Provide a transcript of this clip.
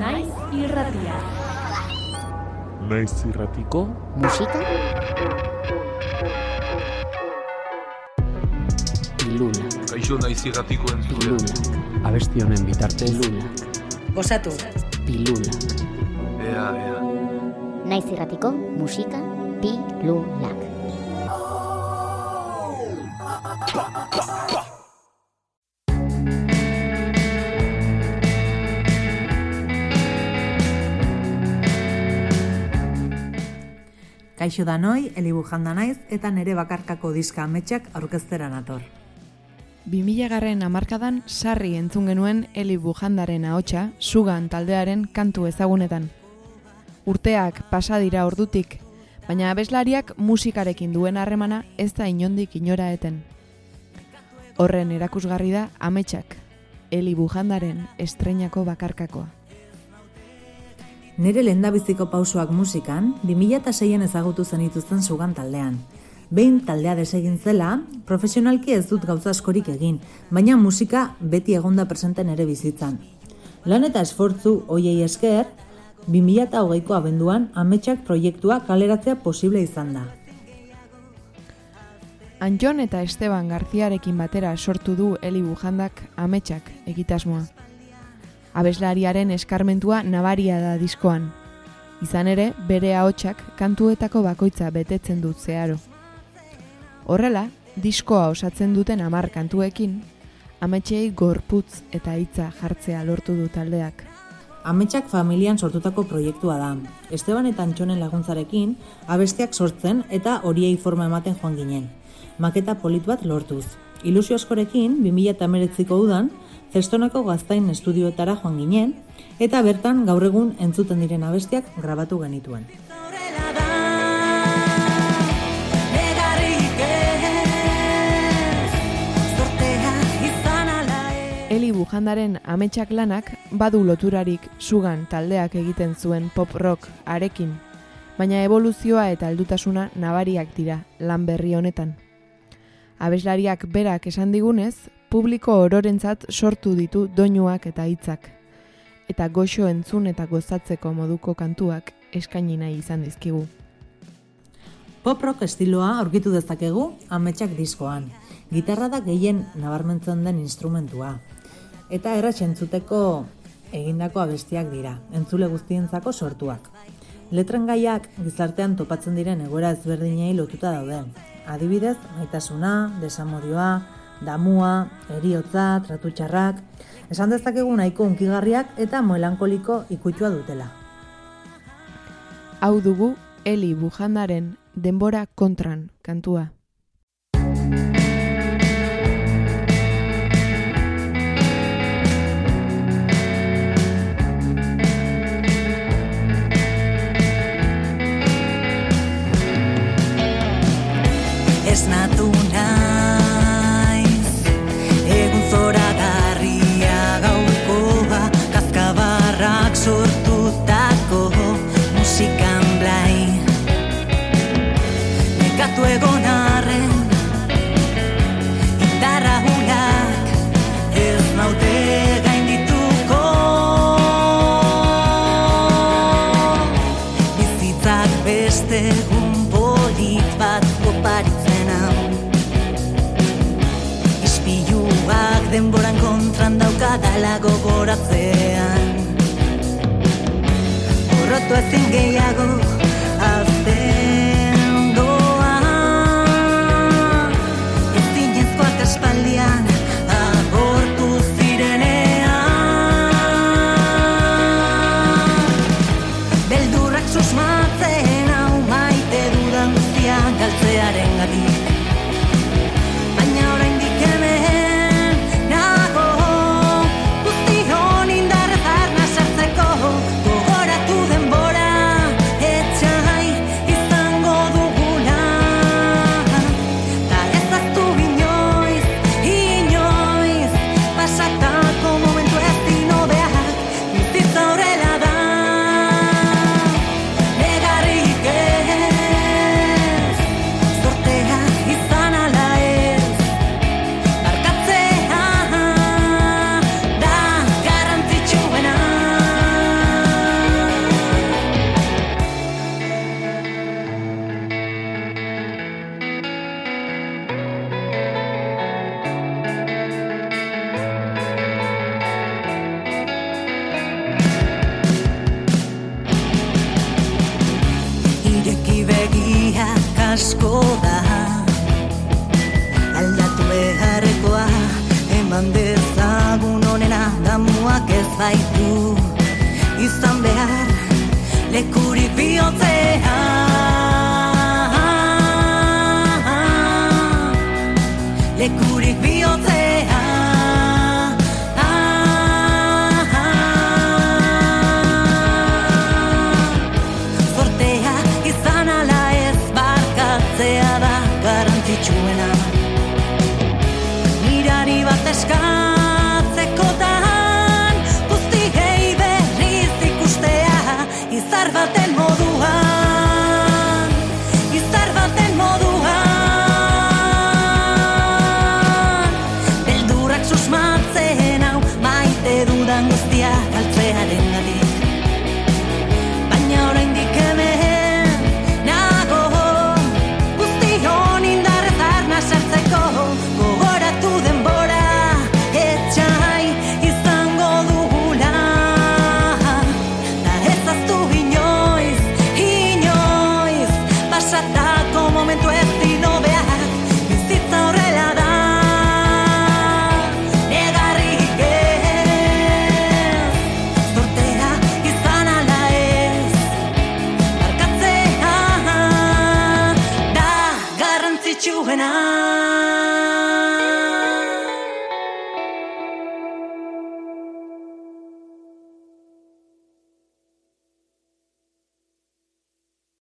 Naiz irratia. Naiz irratiko musika Luna, Kaixo naiz irratiko entzule. Luna, abesti honen bitartez Luna, Gozatu. Pilula, Ea, ea. Naiz irratiko musika Pilulak. Kaixo danoi, elibujanda naiz eta nere bakarkako diska ametsak aurkeztera nator. 2000 garren amarkadan sarri entzun genuen Eli Bujandaren ahotsa sugan taldearen kantu ezagunetan. Urteak pasa dira ordutik, baina abeslariak musikarekin duen harremana ez da inondik inora eten. Horren erakusgarri da ametsak, Eli Bujandaren estreinako bakarkakoa. Nere lehendabiziko pausoak musikan, 2006an ezagutu zenituzten sugan taldean. Behin taldea desegin zela, profesionalki ez dut gauza askorik egin, baina musika beti egonda presenten ere bizitzan. Lan eta esfortzu hoiei esker, 2008ko abenduan ametsak proiektua kaleratzea posible izan da. Antjon eta Esteban Garziarekin batera sortu du Eli Bujandak ametsak egitasmoa. Abeslariaren eskarmentua nabaria da diskoan. Izan ere, bere ahotsak kantuetako bakoitza betetzen dut zeharo. Horrela, diskoa osatzen duten hamar kantuekin, ametsei gorputz eta hitza jartzea lortu du taldeak. Ametsak familian sortutako proiektua da. Esteban eta Antxonen laguntzarekin, abestiak sortzen eta horiei forma ematen joan ginen. Maketa polit bat lortuz. Ilusio askorekin, 2008ko udan, Zestonako gaztain estudioetara joan ginen, eta bertan gaur egun entzuten diren abestiak grabatu genituen. Eli Bujandaren ametsak lanak badu loturarik sugan taldeak egiten zuen pop rock arekin, baina evoluzioa eta aldutasuna nabariak dira lan berri honetan. Abeslariak berak esan digunez, publiko ororentzat sortu ditu doinuak eta hitzak. Eta goxo entzun eta gozatzeko moduko kantuak eskaini nahi izan dizkigu. Pop rock estiloa aurkitu dezakegu ametsak diskoan. Gitarra da gehien nabarmentzen den instrumentua. Eta erratx entzuteko egindako abestiak dira, entzule guztientzako sortuak. Letren gaiak gizartean topatzen diren egoera ezberdinei lotuta daude. Adibidez, maitasuna, desamodioa, damua, eriotza, tratu txarrak, esan dezakegu nahiko unkigarriak eta melankoliko ikutua dutela. Hau dugu Eli Bujandaren denbora kontran kantua. Ez natu egun polit bat oparitzen hau. Ispiluak denboran kontran daukadala gogoratzean. Horrotu ezin gehiago asko da. Aldatu beharrekoa eman dezagun onena damuak ez baitu. Izan behar not say you and I.